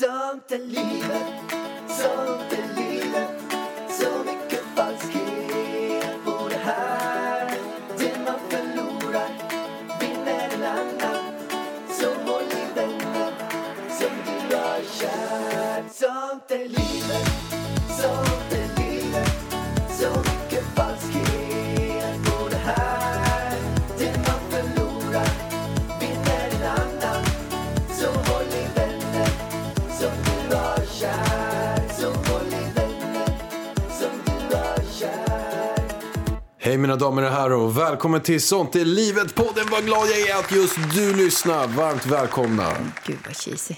Sånt är livet, sånt är livet. Så mycket falskhet på det här. Det man förlorar vinner en annan. Så håll i vännen som du har kär. Sånt är livet, mina damer och herrar och välkommen till Sånt är livet podden. Vad glad jag är att just du lyssnar. Varmt välkomna. Gud vad cheesy.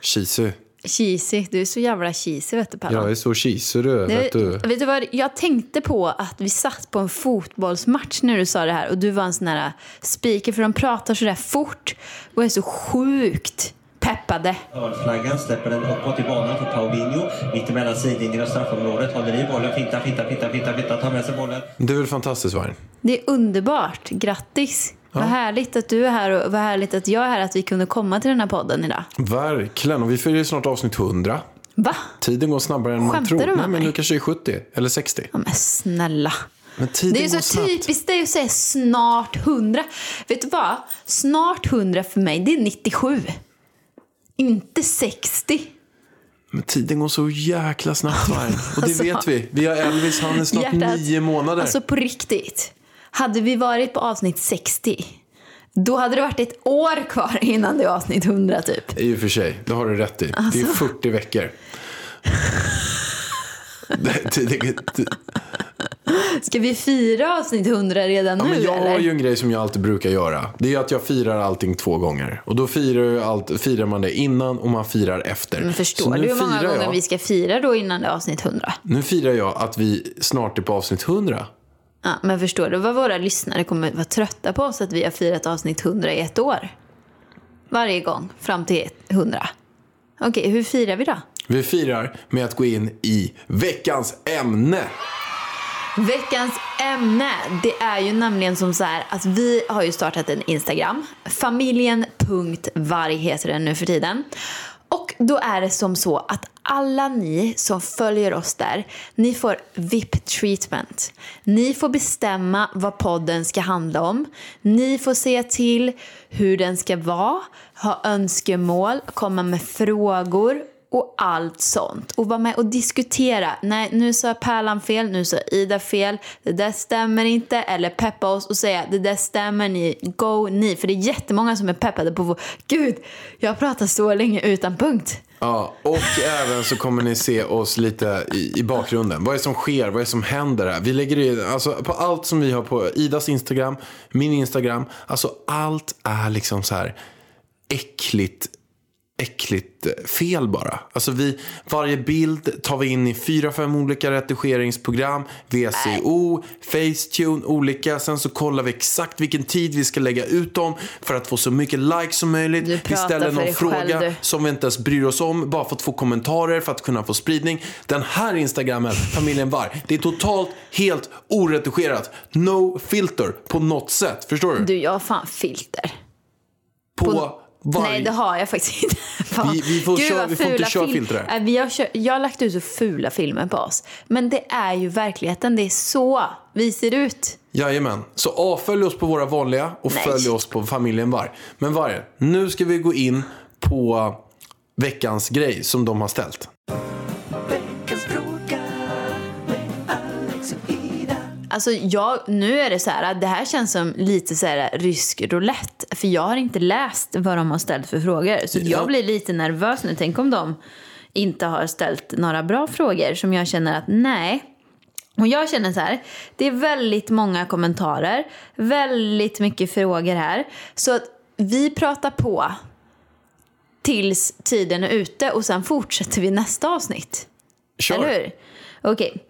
Cheesy. Cheesy, du är så jävla cheesy vet du Pallan. Jag är så cheesy du, vet du. vet du vad, jag tänkte på att vi satt på en fotbollsmatch när du sa det här och du var en sån här speaker för de pratar så där fort och är så sjukt peppade. Hörnflaggan släpper den uppåt i banan för Paulinho. Mittemellan sidlinjen och straffområdet. Håller i bollen, fintar, fintar, fintar, fintar, fintar, tar med sig bollen. Du är väl fantastisk Vargen? Det är underbart, grattis. Vad härligt att du är här och vad härligt att jag är här att vi kunde komma till den här podden idag. Verkligen. Och vi ju snart avsnitt 100. Va? Tiden går snabbare än man Skämtar tror. du med Nej, men nu kanske det är 70 eller 60. Ja, men snälla. Men tiden Det är så snabbt. typiskt dig att säga snart 100. Vet du vad? Snart 100 för mig, det är 97. Inte 60. Men tiden går så jäkla snabbt Vargen. Och det Alltså, vet vi. Vi har Elvis, han är snart Hjärtat. nio månader. Alltså på riktigt. Hade vi varit på avsnitt 60, då hade det varit ett år kvar innan det är avsnitt 100 typ. I och för sig, det har du rätt i. Det är Alltså. 40 veckor. Det- det- det- det- Ska vi fira avsnitt 100 redan Ja, nu men jag eller? har ju en grej som jag alltid brukar göra. Det är att jag firar allting två gånger. Och då firar, allt, firar man det innan och man firar efter. Men förstår du hur många gånger jag, vi ska fira då innan det är avsnitt 100? Nu firar jag att vi snart är på avsnitt 100. Ja, men förstår du vad våra lyssnare kommer vara trötta på oss att vi har firat avsnitt 100 i ett år? Varje gång fram till 100. Okej, hur firar vi då? Vi firar med att gå in i veckans ämne. Veckans ämne, det är ju nämligen som så här att vi har ju startat en Instagram. Familjen.varg heter den nu för tiden. Och då är det som så att alla ni som följer oss där, ni får VIP-treatment. Ni får bestämma vad podden ska handla om. Ni får se till hur den ska vara, ha önskemål, komma med frågor och allt sånt. Och vara med och diskutera. Nej, nu sa Pärlan fel, nu sa Ida fel. Det där stämmer inte. Eller peppa oss och säga det där stämmer, ni, go ni. För det är jättemånga som är peppade på vår... Gud, jag pratar så länge utan punkt. Ja, och även så kommer ni se oss lite i, i bakgrunden. Vad är det som sker? Vad är det som händer här? Vi lägger in, alltså på allt som vi har på Idas Instagram, min Instagram. Alltså allt är liksom så här äckligt äckligt fel bara. Alltså vi, varje bild tar vi in i fyra, fem olika redigeringsprogram. VCO, Facetune, olika. Sen så kollar vi exakt vilken tid vi ska lägga ut dem för att få så mycket likes som möjligt. Du Vi ställer någon fråga själv, som vi inte ens bryr oss om bara för att få kommentarer, för att kunna få spridning. Den här Instagrammen, familjen Var, det är totalt helt oredigerat. No filter på något sätt. Förstår du? Du, jag har fan filter. på varje... Nej, det har jag faktiskt inte. Vi- vi får Gud, köra- vi får inte köra fil- filter Vi har kör, jag har lagt ut så fula filmer på oss. Men det är ju verkligheten. Det är så vi ser ut. Jajamän. Så avfölj oss på våra vanliga och Nej. följ oss på familjen Var. Men Var, nu ska vi gå in på veckans grej som de har ställt. Alltså jag, nu är det så här, det här känns som lite så här rysk roulette. För jag har inte läst vad de har ställt för frågor. Så Ja. jag blir lite nervös nu. Tänk om de inte har ställt några bra frågor som jag känner att nej. Och jag känner så här, det är väldigt många kommentarer, väldigt mycket frågor här. Så att vi pratar på tills tiden är ute och sen fortsätter vi nästa avsnitt. Kör. Eller hur? Okej.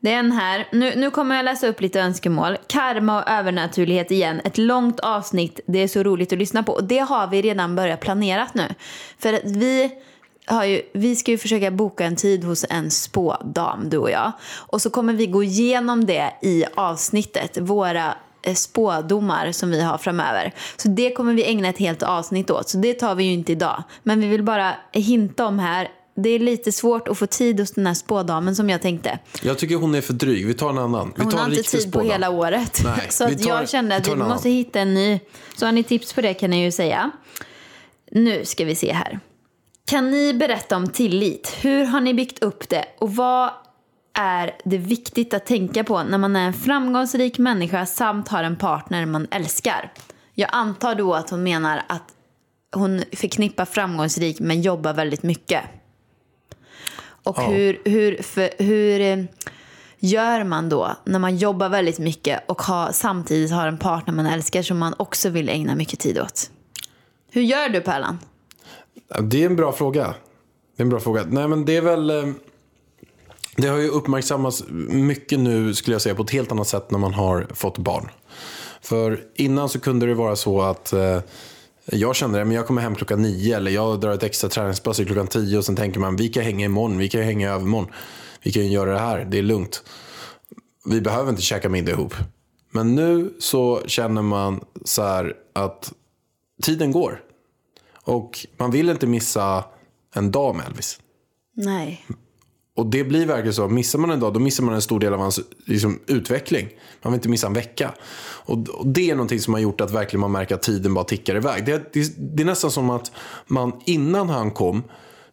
Det är en här. Nu, nu kommer jag läsa upp lite önskemål. Karma och övernaturlighet igen. Ett långt avsnitt. Det är så roligt att lyssna på. Och det har vi redan börjat planerat nu. För att vi, har ju, vi ska ju försöka boka en tid hos en spådam, du och jag. Och så kommer vi gå igenom det i avsnittet. Våra eh, spådomar som vi har framöver. Så det kommer vi ägna ett helt avsnitt åt. Så det tar vi ju inte idag. Men vi vill bara hinta om här. Det är lite svårt att få tid hos den här spådamen som jag tänkte. Jag tycker hon är för dryg. Vi tar en annan. Vi Hon tar har inte tid på spådam. hela året. Nej, så vi tar- jag kände vi att vi annan. måste hitta en ny. Så har ni tips på det kan ni ju säga. Nu ska vi se här. Kan ni berätta om tillit? Hur har ni byggt upp det? Och vad är det viktigt att tänka på när man är en framgångsrik människa samt har en partner man älskar? Jag antar då att hon menar att hon förknippar framgångsrik med jobba väldigt mycket. Och Ja. hur, hur, för, hur eh, gör man då när man jobbar väldigt mycket och har, samtidigt har en partner man älskar som man också vill ägna mycket tid åt? Hur gör du Pärlan? Det är en bra fråga. Det är en bra fråga. Nej, men det är väl... eh, Det har ju uppmärksammats mycket nu, skulle jag säga, på ett helt annat sätt när man har fått barn. För innan så kunde det vara så att eh, jag kände det, men jag kommer hem klockan nio eller jag drar ett extra träningspass klockan tio och sen tänker man vi kan hänga imorgon, vi kan hänga övermorgon. Vi kan ju göra det här, det är lugnt. Vi behöver inte käka middag ihop. Men nu så känner man så här att tiden går. Och man vill inte missa en dag med Elvis. Nej. Och det blir verkligen så. Missar man en dag, då missar man en stor del av hans liksom, utveckling. Man vill inte missa en vecka. Och, och det är någonting som har gjort att verkligen man märker att tiden bara tickar iväg. Det, det, det är nästan som att man innan han kom,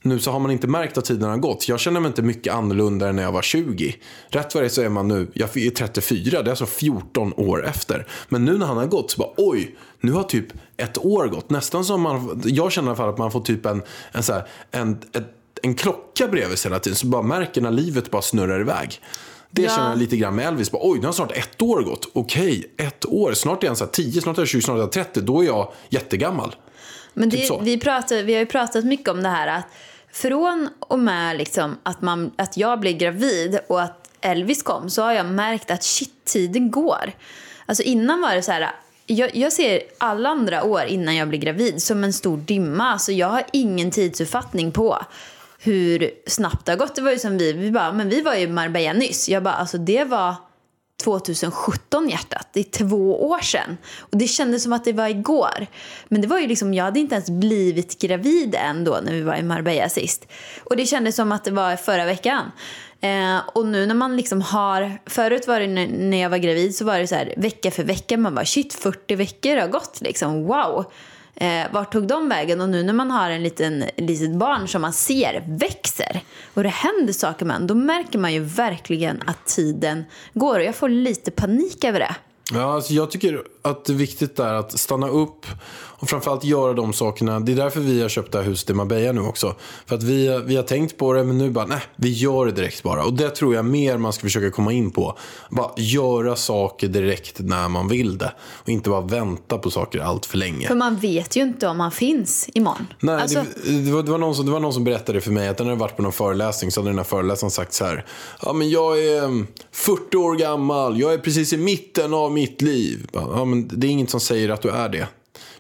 nu så har man inte märkt att tiden har gått. Jag känner mig inte mycket annorlunda än när jag var 20. Rätt vad det är så är man nu, jag är 34, det är alltså 14 år efter. Men nu när han har gått så bara, oj, nu har typ ett år gått. Nästan som man, jag känner i alla fall att man får typ en, en, så här, en, ett, en klocka bredvid sig hela tiden. Så bara märker när livet bara snurrar iväg. Det Ja. känner jag lite grann med Elvis. Bara, Oj, nu har snart ett år gått. Okej, ett år. Snart är han så här 10, snart är jag 20, snart är jag 30. Då är jag jättegammal. Men Typ det, så. vi, pratar, vi har ju pratat mycket om det här att från och med liksom att, man, att jag blev gravid och att Elvis kom så har jag märkt att shit, tiden går. Alltså innan var det så här, jag, jag ser alla andra år innan jag blir gravid som en stor dimma. Alltså jag har ingen tidsuppfattning på hur snabbt det har gått. Det var ju som vi, vi bara, men vi var ju i Marbella nyss. Jag bara, alltså det var 2017 hjärtat. Det är två år sedan. Och det kändes som att det var igår. Men det var ju liksom, jag hade inte ens blivit gravid än då när vi var i Marbella sist. Och det kändes som att det var förra veckan. Eh, och nu när man liksom har, förut var det när, när jag var gravid så var det så här vecka för vecka. Man bara shit 40 veckor har gått liksom, wow. Eh, vart tog de vägen? Och nu när man har en liten litet barn som man ser växer och det händer saker med en, då märker man ju verkligen att tiden går. Och jag får lite panik över det. Ja, alltså jag tycker att det är viktigt där att stanna upp och framförallt göra de sakerna. Det är därför vi har köpt det här huset i Marbella nu också. För att vi, vi har tänkt på det men nu bara, nej, vi gör det direkt bara. Och det tror jag mer man ska försöka komma in på. Bara göra saker direkt när man vill det. Och inte bara vänta på saker allt för länge. För man vet ju inte om man finns imorgon. Nej, Alltså, det, det, var, det, var någon som, det var någon som berättade för mig att när jag varit på någon föreläsning så hade den här föreläsaren sagt så här. Ja, men jag är mm, 40 år gammal, jag är precis i mitten av mitt liv. Ja, men det är inget som säger att du är det.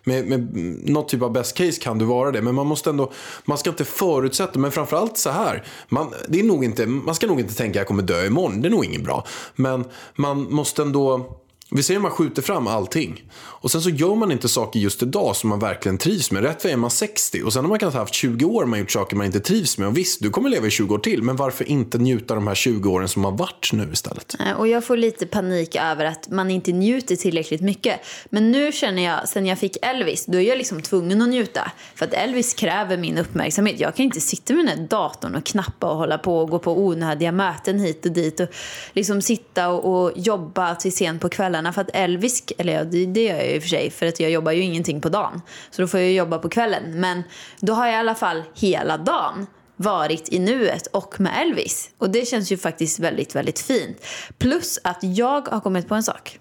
Med, med något typ av best case kan du vara det. Men man måste ändå, man ska inte förutsätta, men framförallt så här. Man, det är nog inte, man ska nog inte tänka jag kommer dö imorgon, det är nog inget bra. Men man måste ändå vi säger att man skjuter fram allting. Och sen så gör man inte saker just idag som man verkligen trivs med. Rätt vad är man 60. Och sen har man kanske haft 20 år man gjort saker man inte trivs med. Och visst, du kommer leva i 20 år till. Men varför inte njuta de här 20 åren som har varit nu istället? Eh, och jag får lite panik över att man inte njuter tillräckligt mycket. Men nu känner jag, sen jag fick Elvis, då är jag liksom tvungen att njuta. För att Elvis kräver min uppmärksamhet. Jag kan inte sitta med den här datorn och knappa och hålla på och gå på onödiga möten hit och dit. Och liksom sitta och, och jobba till sent på kvällarna. För att Elvis, eller ja, det, det gör jag ju i och för sig. För att jag jobbar ju ingenting på dagen. Så då får jag jobba på kvällen. Men då har jag i alla fall hela dagen varit i nuet och med Elvis. Och det känns ju faktiskt väldigt, väldigt fint. Plus att jag har kommit på en sak.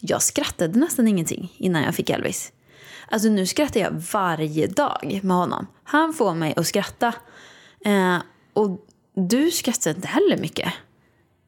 Jag skrattade nästan ingenting innan jag fick Elvis. Alltså nu skrattar jag varje dag med honom. Han får mig att skratta. Eh, och du skrattar inte heller mycket.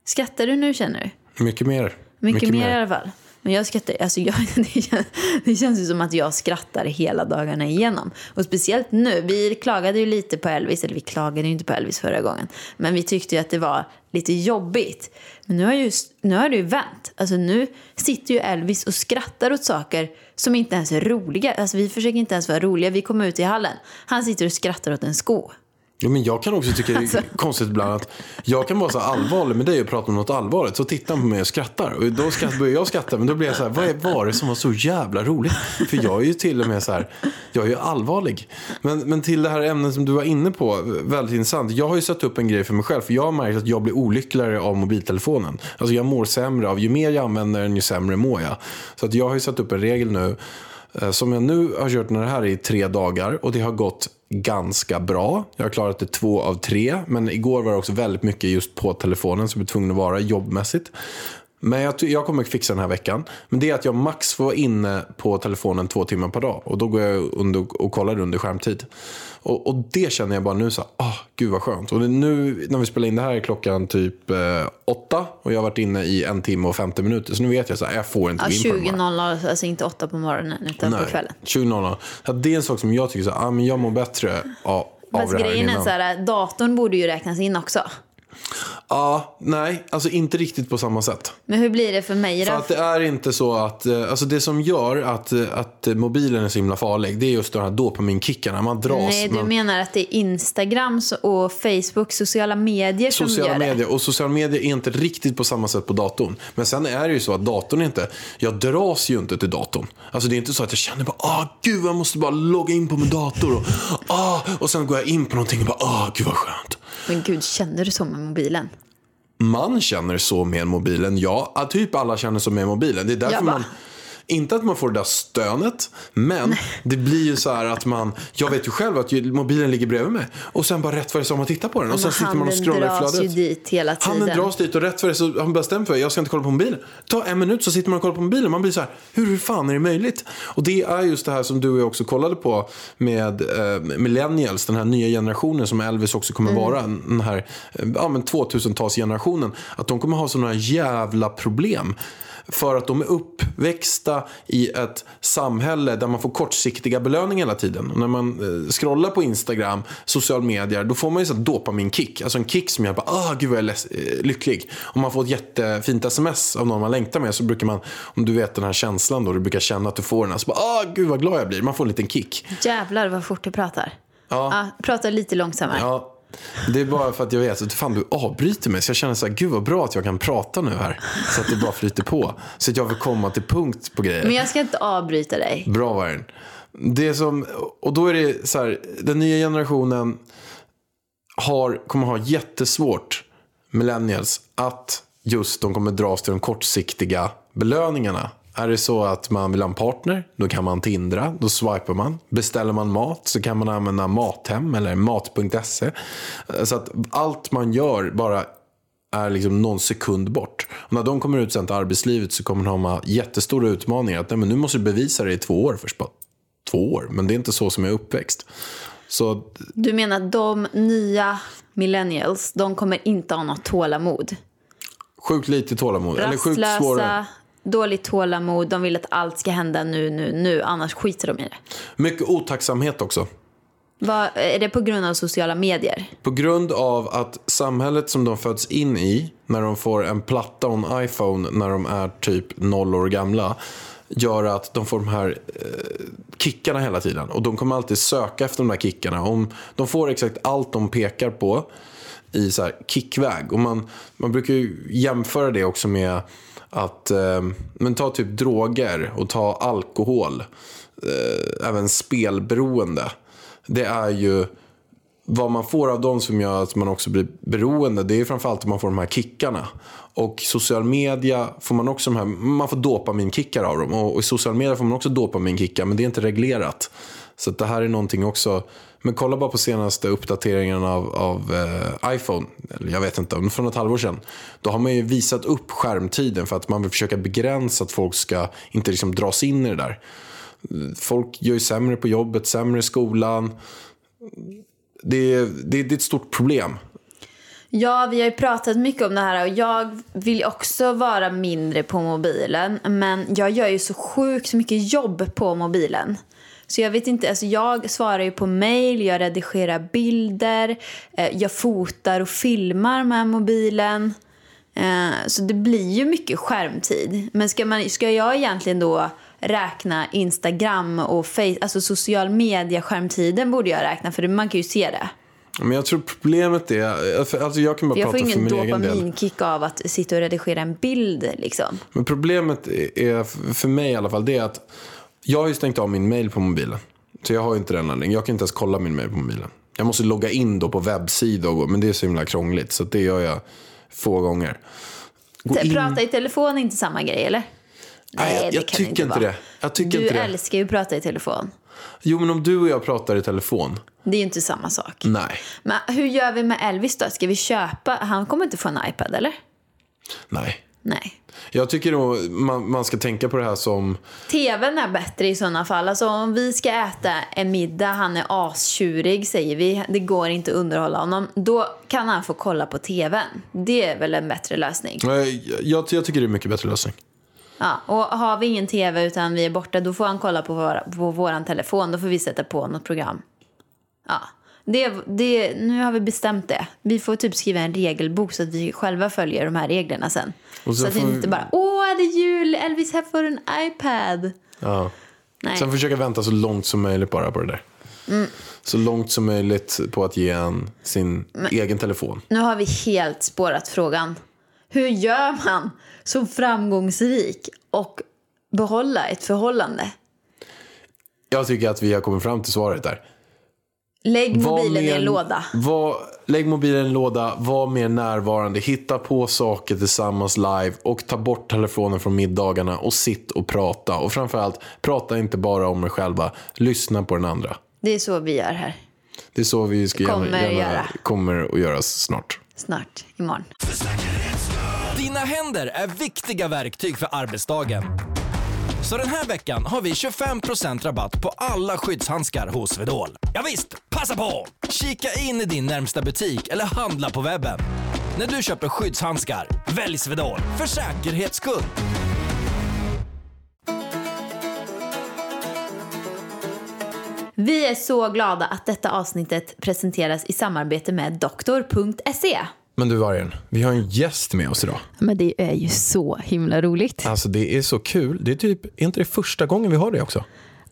Skrattar du nu känner du? Mycket mer. Mycket, mer, i alla fall. Men jag skrattar, alltså jag, det, känns, det känns ju som att jag skrattar hela dagarna igenom. Och speciellt nu, vi klagade ju lite på Elvis, eller vi klagade ju inte på Elvis förra gången. Men vi tyckte ju att det var lite jobbigt. Men nu har, ju, nu har det ju vänt. Alltså nu sitter ju Elvis och skrattar åt saker som inte ens är roliga. Alltså vi försöker inte ens vara roliga. Vi kommer ut i hallen. Han sitter och skrattar åt en sko. Ja, men jag kan också tycka det är Alltså. konstigt ibland att jag kan vara så allvarlig med dig och prata om något allvarligt. Så tittar han på mig och skrattar. Och då skratt, börjar jag skratta. Men då blir jag så här, vad är- var det som var så jävla roligt? För jag är ju till och med så här, jag är ju allvarlig. Men, men till det här ämnet som du var inne på, väldigt intressant. Jag har ju satt upp en grej för mig själv. För jag har märkt att jag blir olyckligare av mobiltelefonen. Alltså jag mår sämre av, ju mer jag använder den ju sämre mår jag. Så att jag har ju satt upp en regel nu. Eh, som jag nu har kört när det här i tre dagar och det har gått ganska bra. Jag har klarat det två av tre. Men igår var det också väldigt mycket just på telefonen som jag var tvungen att vara jobbmässigt. Men jag, jag kommer fixa den här veckan. Men det är att jag max får vara inne på telefonen två timmar per dag. Och då går jag under, och kollar under skärmtid. Och, och det känner jag bara nu så här, ah, gud vad skönt. Och nu när vi spelar in det här är klockan typ eh, åtta. Och jag har varit inne i en timme och 50 minuter. Så nu vet jag så här, jag får inte Ja, in på den här. 20.00, alltså inte 8 på morgonen utan på kvällen. 20.00. Ja, det är en sak som jag tycker så här, ah, men jag mår bättre av, av Fast det här grejen är innan. så här, datorn borde ju räknas in också. Ja, nej, alltså inte riktigt på samma sätt. Men hur blir det för mig För då? att det är inte så att, eh, alltså det som gör att, eh, att mobilen är så himla farlig, det är just de här dopaminkickarna. Man dras. Nej, du man, menar att det är Instagram och Facebook, sociala medier som Sociala gör det? medier. Och sociala medier är inte riktigt på samma sätt på datorn. Men sen är det ju så att datorn inte, jag dras ju inte till datorn. Alltså det är inte så att jag känner bara, ah gud jag måste bara logga in på min dator. Och, ah, och sen går jag in på någonting och bara, ah gud vad skönt. Men gud, känner du så med mobilen? man känner så med mobilen. Ja, typ alla känner så med mobilen. Det är därför man... Inte att man får det där stönet, men det blir ju så här att man... Jag vet ju själv att mobilen ligger bredvid mig. Och sen bara rätt för det så har man tittar på den. Och sen sitter man och handen scrollar i dras flödet. ju dit hela tiden. Handen dras dit och rätt för det så har man bestämt för jag ska inte kolla på mobilen. Ta en minut så sitter man och kollar på mobilen. Man blir så här, hur fan är det möjligt? Och det är just det här som du och jag också kollade på med eh, millennials, den här nya generationen som Elvis också kommer Mm. vara, den här eh, ja, men 2000-talsgenerationen. Att de kommer ha sådana jävla problem. För att de är uppväxta i ett samhälle där man får kortsiktiga belöningar hela tiden. Och när man eh, scrollar på Instagram, social medier, då får man ju så dopaminkick. Alltså en kick som gör bara, ah gud vad jag är eh, lycklig. Om man får ett jättefint sms av någon man längtar med så brukar man, om du vet den här känslan då, du brukar känna att du får den här, så bara, ah gud vad glad jag blir. Man får en liten kick. Jävlar vad fort du pratar. Ja. Ja, prata lite långsammare. Ja, det är bara för att jag vet att fan du avbryter mig. Så jag känner så här, gud vad bra att jag kan prata nu här. Så att det bara flyter på. Så att jag vill komma till punkt på grejer. Men jag ska inte avbryta dig. Bra Vargen. Det som, och då är det så här, den nya generationen har, kommer ha jättesvårt, millennials, att just de kommer dras till de kortsiktiga belöningarna. Är det så att man vill ha en partner, då kan man tindra, då swipar man. Beställer man mat så kan man använda Mathem eller mat.se. Så att allt man gör bara är liksom någon sekund bort. Och när de kommer ut sen till arbetslivet så kommer de ha jättestora utmaningar. Att nej, men nu måste du bevisa det i två år först. Bara, två år? Men det är inte så som jag är uppväxt. Så Du menar att de nya millennials, de kommer inte ha något tålamod? sjukt lite tålamod. Eller sjukt svårare. Dåligt tålamod, de vill att allt ska hända nu, nu, nu, annars skiter de i det. Mycket otacksamhet också. Vad, är det på grund av sociala medier? På grund av att samhället som de föds in i, när de får en platta och en iPhone när de är typ noll år gamla, gör att de får de här eh, kickarna hela tiden. Och de kommer alltid söka efter de här kickarna. Om de får exakt allt de pekar på i så här kickväg. Och man, man brukar ju jämföra det också med att eh, men ta typ droger och ta alkohol. Eh, även spelberoende. Det är ju vad man får av dem som gör att man också blir beroende, det är framförallt att man får de här kickarna. Och social media får man också de här, man får dopaminkickar av dem. Och, och i social media får man också dopaminkickar, men det är inte reglerat. Så att det här är någonting också, men kolla bara på senaste uppdateringen av, av eh, iPhone, eller jag vet inte, men från ett halvår sedan. Då har man ju visat upp skärmtiden för att man vill försöka begränsa att folk ska inte liksom dras in i det där. Folk gör ju sämre på jobbet, sämre i skolan. Det det, det är ett stort problem. Ja, vi har ju pratat mycket om det här och jag vill också vara mindre på mobilen. Men jag gör ju så sjukt mycket jobb på mobilen. Så jag vet inte, alltså jag svarar ju på mail, jag redigerar bilder, eh, jag fotar och filmar med mobilen. Eh, så det blir ju mycket skärmtid. Men ska, man, ska jag egentligen då räkna Instagram och face, alltså social media-skärmtiden borde jag räkna för man kan ju se det. Men jag tror problemet är, alltså jag kan bara jag får prata för ingen min egen del. dopaminkick av att sitta och redigera en bild liksom. Men problemet är, för mig i alla fall, det är att jag har ju stängt av min mail på mobilen. Så jag har ju inte den längre. Jag kan inte ens kolla min mail på mobilen. Jag måste logga in då på webbsidor, men det är så himla krångligt. Så det gör jag få gånger. Gå in- Prata i telefon är inte samma grej eller? Nej, jag- jag kan tycker inte vara. det. Jag tycker du inte det. älskar ju att prata i telefon. Jo, men om du och jag pratar i telefon. Det är ju inte samma sak. Nej. Men hur gör vi med Elvis då? Ska vi köpa? Han kommer inte få en iPad eller? Nej. Nej. Jag tycker nog man, man ska tänka på det här som... TVn är bättre i sådana fall. Alltså om vi ska äta en middag, han är astjurig säger vi, det går inte att underhålla honom. Då kan han få kolla på TVn. Det är väl en bättre lösning. Jag, jag, tycker det är en mycket bättre lösning. Ja, och har vi ingen TV utan vi är borta, då får han kolla på, våra, på våran telefon. Då får vi sätta på något program. Ja, det, det, nu har vi bestämt det. Vi får typ skriva en regelbok så att vi själva följer de här reglerna sen. Så så att vi inte bara, åh det är jul, Elvis här får du en iPad. Ja. Nej. Sen försöka vänta så långt som möjligt bara på det där. Mm. Så långt som möjligt på att ge en sin egen telefon. Nu har vi helt spårat frågan. Hur gör man som framgångsrik och behålla ett förhållande? Jag tycker att vi har kommit fram till svaret där. Lägg mobilen i mer- en låda. Var, lägg mobilen i en låda, var mer närvarande, hitta på saker tillsammans live och ta bort telefonen från middagarna och sitt och prata. Och framförallt, prata inte bara om er själva, lyssna på den andra. Det är så vi gör här. Det är så vi ska gärna, Kommer gärna göra. kommer att göra snart. Snart, imorgon. Dina händer är viktiga verktyg för arbetsdagen. Så den här veckan har vi 25% rabatt på alla skyddshandskar hos Swedol. Ja visst, passa på! Kika in i din närmsta butik eller handla på webben. När du köper skyddshandskar, välj Swedol för säkerhets skull. Vi är så glada att detta avsnittet presenteras i samarbete med doktor.se. Men du Vargen, vi har en gäst med oss idag. Men det är ju så himla roligt. Alltså det är så kul. Det är typ, är inte det första gången vi har det också?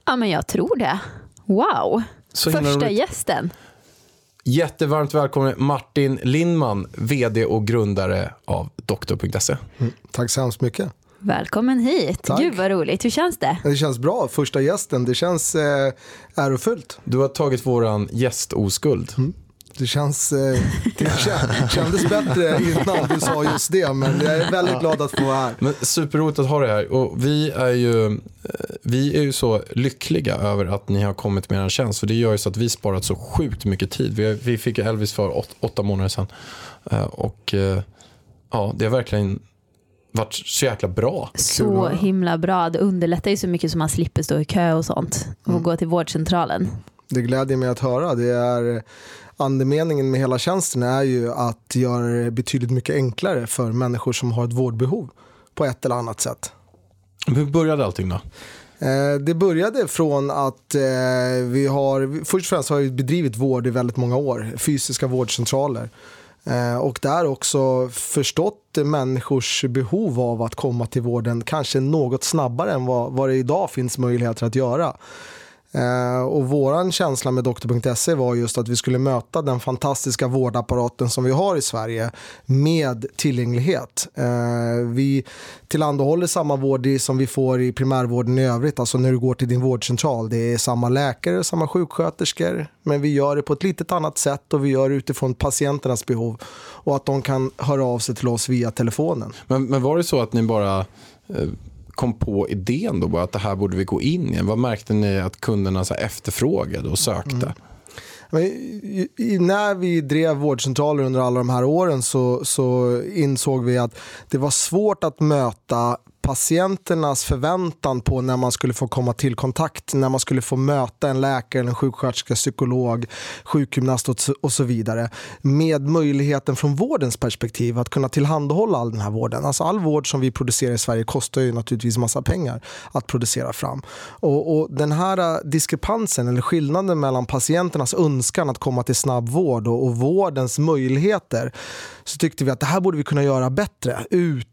Ja, men jag tror det. Wow. Så Första roligt. gästen. Jättevarmt välkommen Martin Lindman, vd och grundare av doktor.se. Tack så hemskt mycket. Välkommen hit. Tack. Gud vad roligt. Hur känns det? Det känns bra, första gästen. Det känns eh, ärofyllt. Du har tagit våran gästoskuld. Det, känns, eh, det kän- kändes bättre innan du sa just det, men jag är väldigt glad att få vara här. Men superroligt att ha dig här. Och vi, är ju, eh, vi är ju så lyckliga över att ni har kommit med er tjänst. För det gör ju så att vi sparat så sjukt mycket tid. Vi, vi fick Elvis för åt, åtta månader sedan. Eh, Och ja, det har verkligen varit så jäkla bra. Så himla bra. Det underlättar ju så mycket som man slipper stå i kö och sånt. Och Mm. gå till vårdcentralen. Det glädjer mig att höra. Det är, andemeningen med hela tjänsten är ju att göra det betydligt mycket enklare för människor som har ett vårdbehov på ett eller annat sätt. Hur började allting då? Eh, Det började från att eh, vi har, först och främst har vi bedrivit vård i väldigt många år, fysiska vårdcentraler. Eh, Och där också förstått människors behov av att komma till vården kanske något snabbare än vad, vad det idag finns möjligheter att göra. Eh, Och våran känsla med doktor.se var just att vi skulle möta den fantastiska vårdapparaten som vi har i Sverige med tillgänglighet. Eh, Vi tillhandahåller samma vård som vi får i primärvården i övrigt, alltså när du går till din vårdcentral. Det är samma läkare, samma sjuksköterskor, men vi gör det på ett litet annat sätt och vi gör det utifrån patienternas behov och att de kan höra av sig till oss via telefonen. Men, men var det så att ni bara eh, kom på idén då, bara att det här borde vi gå in i? Vad märkte ni att kunderna så efterfrågade och sökte? Mm. Men i, i, när vi drev vårdcentraler under alla de här åren så, så insåg vi att det var svårt att möta patienternas förväntan på när man skulle få komma till kontakt, när man skulle få möta en läkare, en sjuksköterska, psykolog, sjukgymnast och så- vidare. Med möjligheten från vårdens perspektiv att kunna tillhandahålla all den här vården. Alltså all vård som vi producerar i Sverige kostar ju naturligtvis massa pengar att producera fram. Och, och den här äh, diskrepansen eller skillnaden mellan patienternas önskan att komma till snabb vård och, och vårdens möjligheter så tyckte vi att det här borde vi kunna göra bättre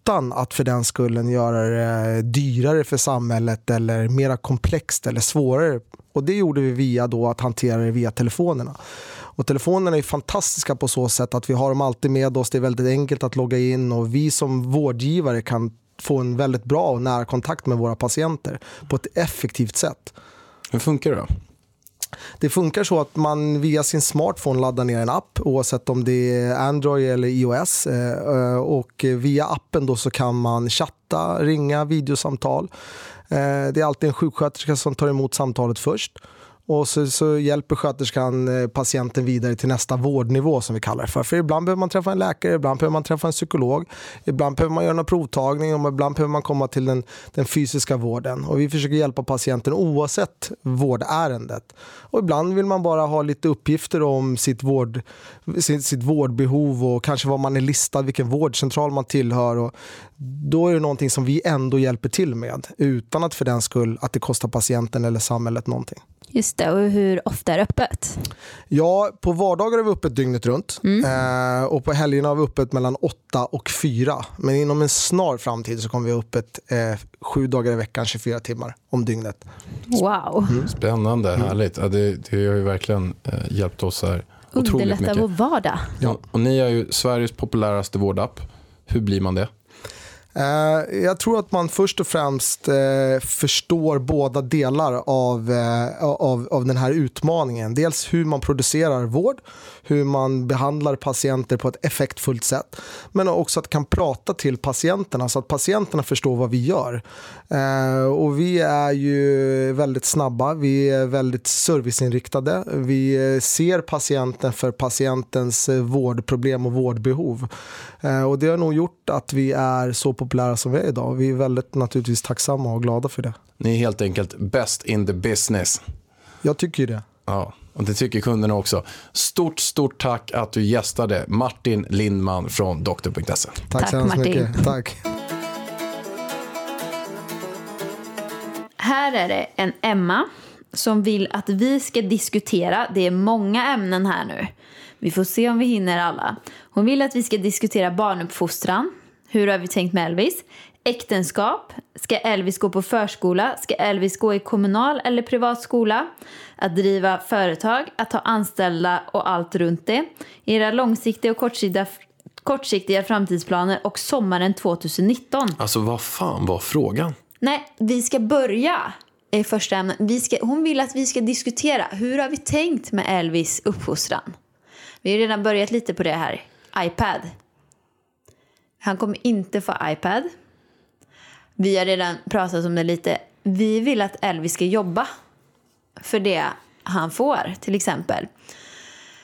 utan att för den skullen göra det dyrare för samhället eller mera komplext eller svårare. Och det gjorde vi via då att hantera det via telefonerna. Och telefonerna är fantastiska på så sätt att vi har dem alltid med oss. Det är väldigt enkelt att logga in och vi som vårdgivare kan få en väldigt bra och nära kontakt med våra patienter på ett effektivt sätt. Hur funkar det då? Det funkar så att man via sin smartphone laddar ner en app oavsett om det är Android eller iOS. Eh, och via appen då så kan man chatta, ringa, videosamtal. Eh, det är alltid en sjuksköterska som tar emot samtalet först. Och så, så hjälper sköterskan eh, patienten vidare till nästa vårdnivå som vi kallar det för. För ibland behöver man träffa en läkare, ibland behöver man träffa en psykolog, ibland behöver man göra en provtagning och ibland behöver man komma till den, den fysiska vården. Och vi försöker hjälpa patienten oavsett vårdärendet. Och ibland vill man bara ha lite uppgifter om sitt, vård, sitt, sitt vårdbehov och kanske var man är listad, vilken vårdcentral man tillhör. Och då är det någonting som vi ändå hjälper till med utan att för den skull att det kostar patienten eller samhället någonting. Just det, och hur ofta är det öppet? Ja, på vardagar är vi öppet dygnet runt eh, och på helgerna har vi öppet mellan 8 och 4. Men inom en snar framtid så kommer vi ha öppet eh, sju dagar i veckan, 24 timmar om dygnet. Wow. Spännande, härligt. Ja, det, det har ju verkligen eh, hjälpt oss här otroligt Underlätta mycket. vår vardag. Ja. Och ni är ju Sveriges populäraste vårdapp. Hur blir man det? Eh, jag tror att man först och främst eh, förstår båda delar av, eh, av, av den här utmaningen. Dels hur man producerar vård, hur man behandlar patienter på ett effektfullt sätt. Men också att kan prata till patienterna så att patienterna förstår vad vi gör. Och vi är ju väldigt snabba, vi är väldigt serviceinriktade. Vi ser patienten för patientens vårdproblem och vårdbehov. Och det har nog gjort att vi är så på populära som vi är idag. Vi är väldigt naturligtvis tacksamma och glada för det. Ni är helt enkelt best in the business. Jag tycker ju det. Ja, och det tycker kunderna också. Stort, stort tack att du gästade Martin Lindman från doktor.se. Tack, Tack, så hemskt mycket. Tack. Här är det en Emma som vill att vi ska diskutera, det är många ämnen här nu. Vi får se om vi hinner alla. Hon vill att vi ska diskutera barnuppfostran. Hur har vi tänkt med Elvis? Äktenskap. Ska Elvis gå på förskola? Ska Elvis gå i kommunal eller privat skola? Att driva företag, att ha anställda och allt runt det. Era långsiktiga och kortsiktiga, kortsiktiga framtidsplaner och sommaren 2019. Alltså vad fan var frågan? Nej, vi ska börja i första ämnet. Vi ska, hon vill att vi ska diskutera hur har vi tänkt med Elvis uppfostran. Vi har redan börjat lite på det här. iPad. Han kommer inte få iPad. Vi har redan pratat om det lite. Vi vill att Elvis ska jobba för det han får, till exempel.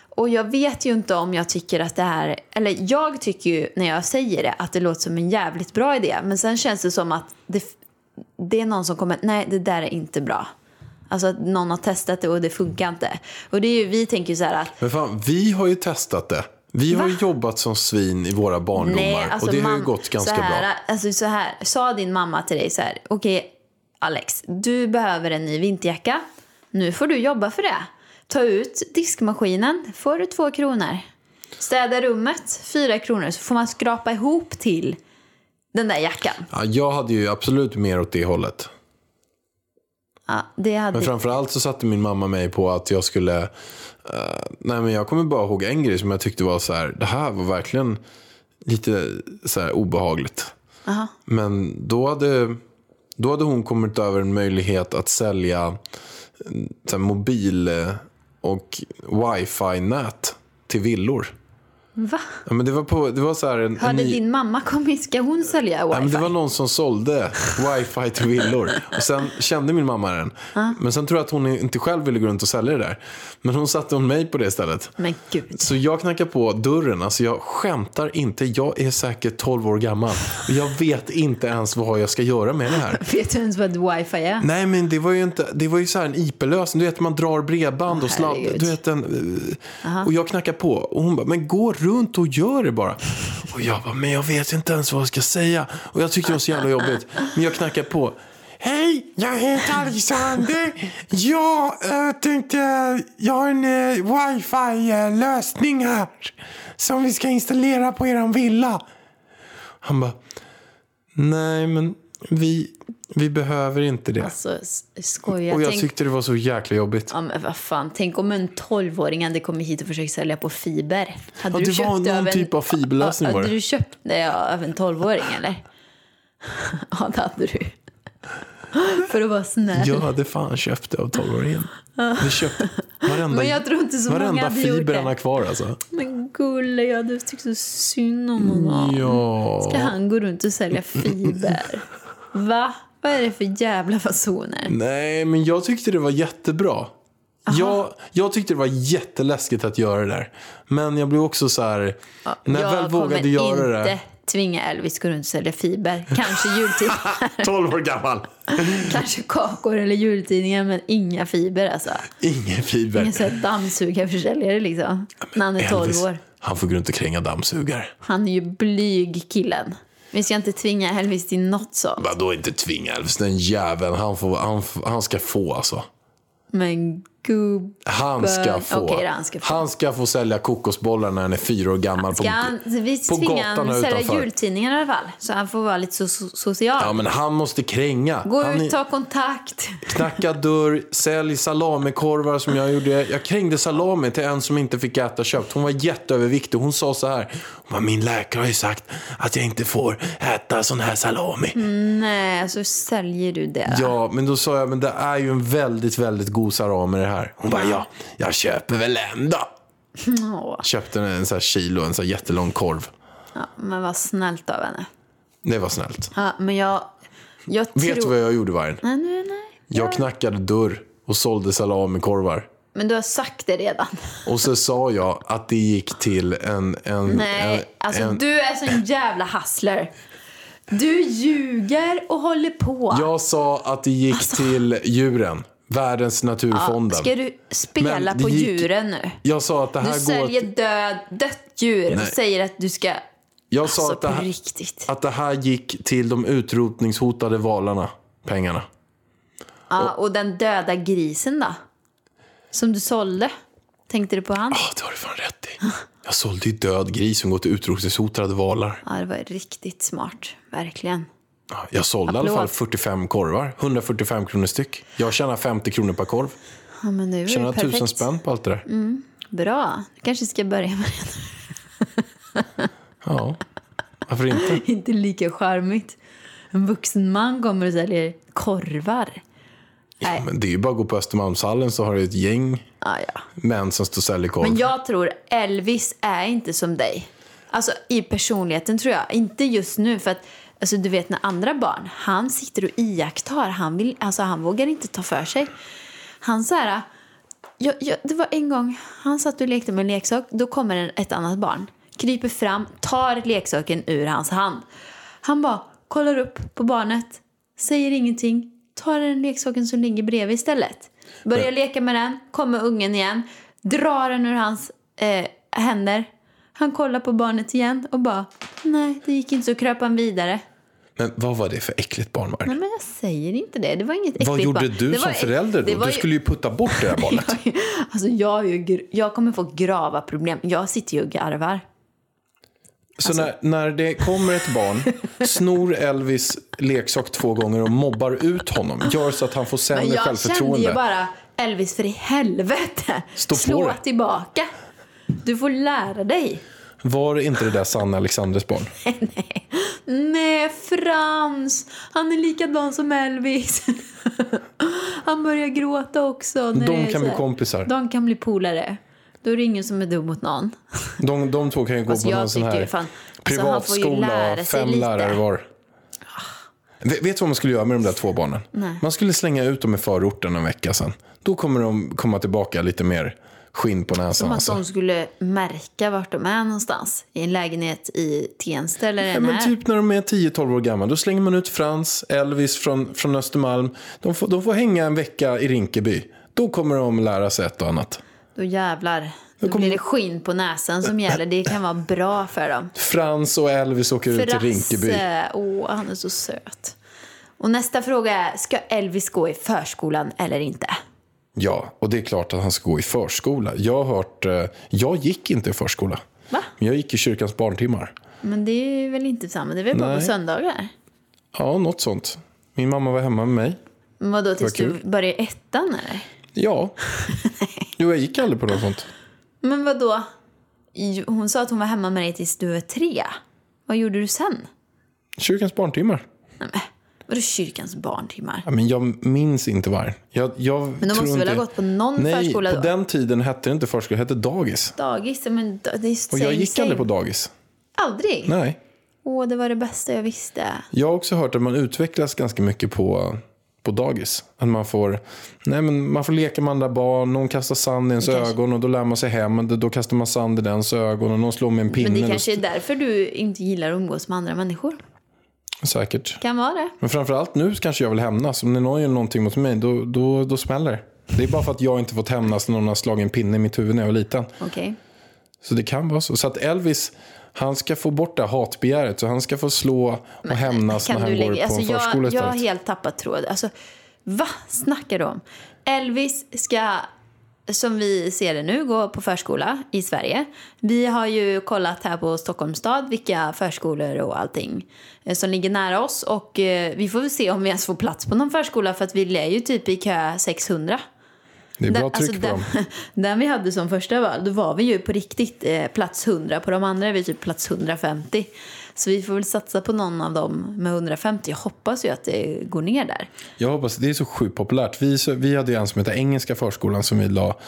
Och jag vet ju inte om jag tycker att det här, eller jag tycker ju när jag säger det att det låter som en jävligt bra idé. Men sen känns det som att det, det är någon som kommer, nej det där är inte bra. Alltså att någon har testat det och det funkar inte. Och det är ju, vi tänker ju så här att Men fan, vi har ju testat det. Vi har ju jobbat som svin i våra barndomar och det har ju gått ganska så här, bra. Alltså så här, sa din mamma till dig så här, okej Alex, du behöver en ny vinterjacka. Nu får du jobba för det. Ta ut diskmaskinen, får du två kronor. Städa rummet, fyra kronor. Så får man skrapa ihop till den där jackan. Ja, jag hade ju absolut mer åt det hållet. Ja, det hade... Men framförallt så satte min mamma mig på att jag skulle... eh, nej men jag kommer bara ihåg en grej som jag tyckte var så här. Det här var verkligen lite så här obehagligt. Men då hade, då hade hon kommit över en möjlighet att sälja eh, så här, mobil eh, och wifi-nät till villor. Va? Ja, men det var, på, det var så här en, en Hörde ny- din mamma kommit? Ska hon sälja Ja, men wifi? det var någon som sålde wifi till villor. Och sen kände min mamma den. Men sen tror jag att hon inte själv ville gå runt och sälja det där. Men hon satte hon mig på det istället. Men gud. Så jag knackar på dörren. Alltså jag skämtar inte. Jag är säkert 12 år gammal. Och jag vet inte ens vad jag ska göra med det här. Vet du ens vad wifi är? Nej men det var ju inte, det var ju så här en IP-lösning. Du vet man drar bredband och herregud. Du vet en, eh, och jag knackar på. Och hon bara, men gå runt och gör det bara. Och jag bara, men jag vet inte ens vad jag ska säga. Och jag tyckte det var så jävla jobbigt. Men jag knackar på. Hej, jag heter Alexander. Jag äh, tänkte, jag har en äh, wifi-lösning här. Som vi ska installera på eran villa. Han bara, nej men vi, vi behöver inte det. Alltså, skoja. Och jag Tänk, tyckte det var så jäkla jobbigt. ja, men vad fan. Tänk om en 12-åring hade kommit hit och försökt sälja på fiber. Hade Ja, du det var köpt någon en- typ av fiberlösning Ja, var det. Hade du köpt det av en 12-åring eller? Ja, det hade du. För att vara snäll. Jag hade fan köpt det av 12-åringen. Vi köpte varenda, Men jag tror inte så många varenda hade gjort fiber han har kvar alltså. Men gulle, jag hade tyckt så synd om honom. Ja. Ska han gå runt och sälja fiber? Va? Vad är det för jävla fasoner? Nej, men jag tyckte det var jättebra. Jag, jag tyckte det var jätteläskigt att göra det där. Men jag blev också så här, när jag väl vågade kommer göra inte det. tvinga Elvis gå runt och sälja fiber. Kanske jultidningar, 12 år gammal. kanske kakor eller jultidningar, men inga fiber alltså. Ingen fiber. Ingen här dammsugarförsäljare liksom. När han är 12 Elvis, år. han får gå runt och kränga dammsugare. Han är ju blyg killen. Vi ska inte tvinga Elvis till något sånt. Vadå inte tvinga Elvis, den jäveln. Han, får, han, han ska få alltså. Men gubb... Han ska få. Okej, han ska få. Han ska få sälja kokosbollar när han är fyra år gammal. Ska på, han, vi på gatan han sälja utanför. jultidningar i alla fall. Så han får vara lite so so- social. Ja, men han måste kränga. Gå han ut, ta kontakt. Knacka dörr, sälj salamikorvar som jag gjorde. Jag krängde salami till en som inte fick äta kött. Hon var jätteöverviktig. Hon sa så här. Hon bara, min läkare har ju sagt att jag inte får äta sån här salami. Nej, så säljer du det. Ja, men då sa jag, men det är ju en väldigt, väldigt god salami här. Hon bara, ja, jag köper väl en då. Åh, Köpte en sån här kilo, en sån här jättelång korv. ja, men vad snällt av henne. Det var snällt. Ja, men jag, jag tror... Vet du vad jag gjorde Vargen? Nej, nej, nej. Jag knackade dörr och sålde salamikorvar. Men du har sagt det redan. Och så sa jag att det gick till en... en Nej, en, alltså en, du är sån jävla hustler. Du ljuger och håller på. Jag sa att det gick till djuren. Världens naturfonden. Ska du spela på gick- djuren nu? Jag sa att det Du här går... säljer död, dött djur och Nej. säger att du ska... Jag sa Alltså att det, här, att det här gick till de utrotningshotade valarna. Pengarna. Ja, och den döda grisen då? Som du sålde? Tänkte du på han? Ja, det har du fan rätt i. Jag sålde ju död gris som går till utrotningshotade valar. Ja, det var riktigt smart. Verkligen. Ja, Jag sålde i alla Applåd. fall 45 korvar. 145 kronor styck. Jag tjänar 50 kronor per korv. Ja, men nu är Tjänar perfekt. tusen spänn på allt det där. Bra. Du kanske ska börja med det. Ja, varför inte? Inte lika charmigt. En vuxen man kommer och säljer korvar. Nej. Men det är ju bara att gå på Östermalmshallen så har du ett gäng Ja, ja. män som står och säljer korv. Men jag tror Elvis är inte som dig. Alltså i personligheten tror jag. Inte just nu för att alltså, du vet när andra barn, han sitter och iakttar. Han, vill, alltså, han vågar inte ta för sig. Han så här, jag, jag, det var en gång, han satt och lekte med en leksak. Då kommer ett annat barn, kryper fram, tar leksaken ur hans hand. Han bara kollar upp på barnet, säger ingenting, tar den leksaken som ligger bredvid istället. Börjar leka med den, kommer ungen igen, drar den ur hans eh, händer. Han kollar på barnet igen och bara, nej det gick inte så kröp han vidare. Men vad var det för äckligt barn? Var Nej men jag säger inte det, det var inget äckligt Vad gjorde barn. du Det som förälder då? var Du ju- skulle ju putta bort det där barnet. Alltså jag, är ju, jag kommer få grava problem. Jag sitter ju och garvar. Så Alltså- när, när det kommer ett barn, snor Elvis leksak två gånger och mobbar ut honom, gör så att han får sämre Men jag kände självförtroende. ju bara, Elvis för i helvete, Stå slå tillbaka. Du får lära dig. Var inte det där Sanna Alexanders barn? Nej, Frans, han är likadan som Elvis. Han börjar gråta också. när De kan bli kompisar. De kan bli polare. Då är det ingen som är dum mot någon. De, de två kan ju gå Fast på någon sån här fan- alltså, privatskola, sig fem lärare var. Vet, vet du vad man skulle göra med de där två barnen? Man skulle slänga ut dem i förorten en vecka sen. Då kommer de komma tillbaka lite mer skinn på näsan. Som att Alltså. de skulle märka vart de är någonstans. I en lägenhet i Tensta eller Ja, den men här. typ när de är 10-12 år gamla, då slänger man ut Frans, Elvis från, från Östermalm. De får, de får hänga en vecka i Rinkeby. Då kommer de lära sig ett och annat. Då jävlar. Då kommer- blir det skinn på näsan som gäller. Det kan vara bra för dem. Frans och Elvis åker ut till Rinkeby. Frasse, åh han är så söt. Och nästa fråga är, ska Elvis gå i förskolan eller inte? Ja, och det är klart att han ska gå i förskola. Jag har hört, eh, jag gick inte i förskola. Va? Men jag gick i kyrkans barntimmar. Men det är väl inte samma, det är väl bara på söndagar? Ja, något sånt. Min mamma var hemma med mig. Vadå, tills du började i ettan eller? Ja. Jo, jag gick aldrig på något sånt. Men vadå? Hon sa att hon var hemma med dig tills du var tre. Vad gjorde du sen? Kyrkans barntimmar. Nej, vadå kyrkans barntimmar? Ja, men jag minns inte var. Jag, jag Men de måste väl ha inte- gått på någon Nej, förskola på då? den tiden hette det inte förskola, det hette dagis. Dagis? Men det är Och jag gick same. aldrig på dagis. Aldrig? Nej. Åh, det var det bästa jag visste. Jag har också hört att man utvecklas ganska mycket på, på dagis. Att man får, nej men man får leka med andra barn, någon kastar sand i ens kanske- ögon och då lär man sig hem. Då kastar man sand i dens ögon och någon slår med en pinne. Men det kanske är därför du inte gillar att umgås med andra människor. Säkert. Kan vara det. Men framförallt nu kanske jag vill hämnas. Om någon gör någonting mot mig, då, då, då smäller det. Det är bara för att jag inte fått hämnas när någon har slagit en pinne i mitt huvud när jag var liten. Okej. Så det kan vara så. Så att Elvis, han ska få bort det hatbegäret. Så han ska få slå och hämnas när han går på Alltså, en förskola jag, jag har helt tappat tråd. Alltså, vad snackar du om? Elvis ska, som vi ser det nu, gå på förskola i Sverige. Vi har ju kollat här på Stockholms stad vilka förskolor och allting eh, som ligger nära oss. Och eh, vi får väl se om vi ens får plats på någon förskola för att vi är ju typ i kö 600. Det är bra Den- tryck alltså, på den, dem. den vi hade som första val, då var vi ju på riktigt eh, plats 100. På de andra är vi typ plats 150. Så vi får väl satsa på någon av dem med 150. Jag hoppas ju att det går ner där. Jag hoppas, det är så sjukt populärt. Vi, så- vi hade ju en som heter Engelska förskolan som vi la,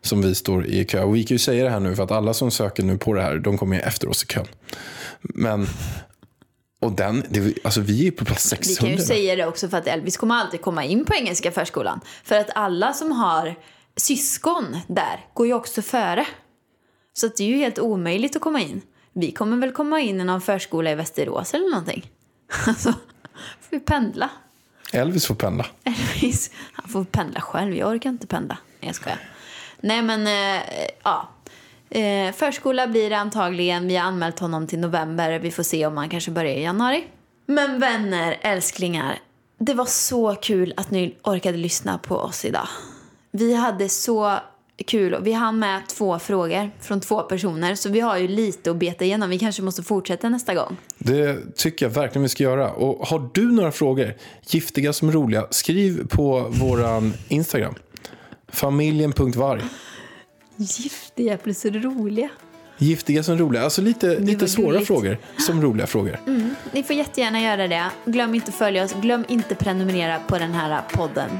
som vi står i kö. Och vi kan ju säga det här nu för att alla som söker nu på det här, de kommer ju efter oss i kön. Men, och den, det, alltså vi är på plats Vi 600. kan ju säga det också för att Elvis kommer alltid komma in på engelska förskolan. För att alla som har syskon där går ju också före. Så att det är ju helt omöjligt att komma in. Vi kommer väl komma in i någon förskola i Västerås eller någonting. Alltså, får vi pendla. Elvis får pendla. Elvis, han får pendla själv. Jag orkar inte pendla. Jag skojar. Nej, men eh, ja. Eh, förskola blir det antagligen. Vi har anmält honom till november. Vi får se om han kanske börjar i januari. Men vänner, älsklingar. Det var så kul att ni orkade lyssna på oss idag. Vi hade så kul och vi hann med två frågor från två personer. Så vi har ju lite att beta igenom. Vi kanske måste fortsätta nästa gång. Det tycker jag verkligen vi ska göra. Och har du några frågor, giftiga som roliga, skriv på våran Instagram. Familjen.varg. Giftiga plus roliga. Giftiga som roliga. Alltså lite, lite svåra gulligt. frågor som roliga frågor. Ni får jättegärna göra det. Glöm inte att följa oss. Glöm inte prenumerera på den här podden.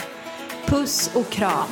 Puss och kram.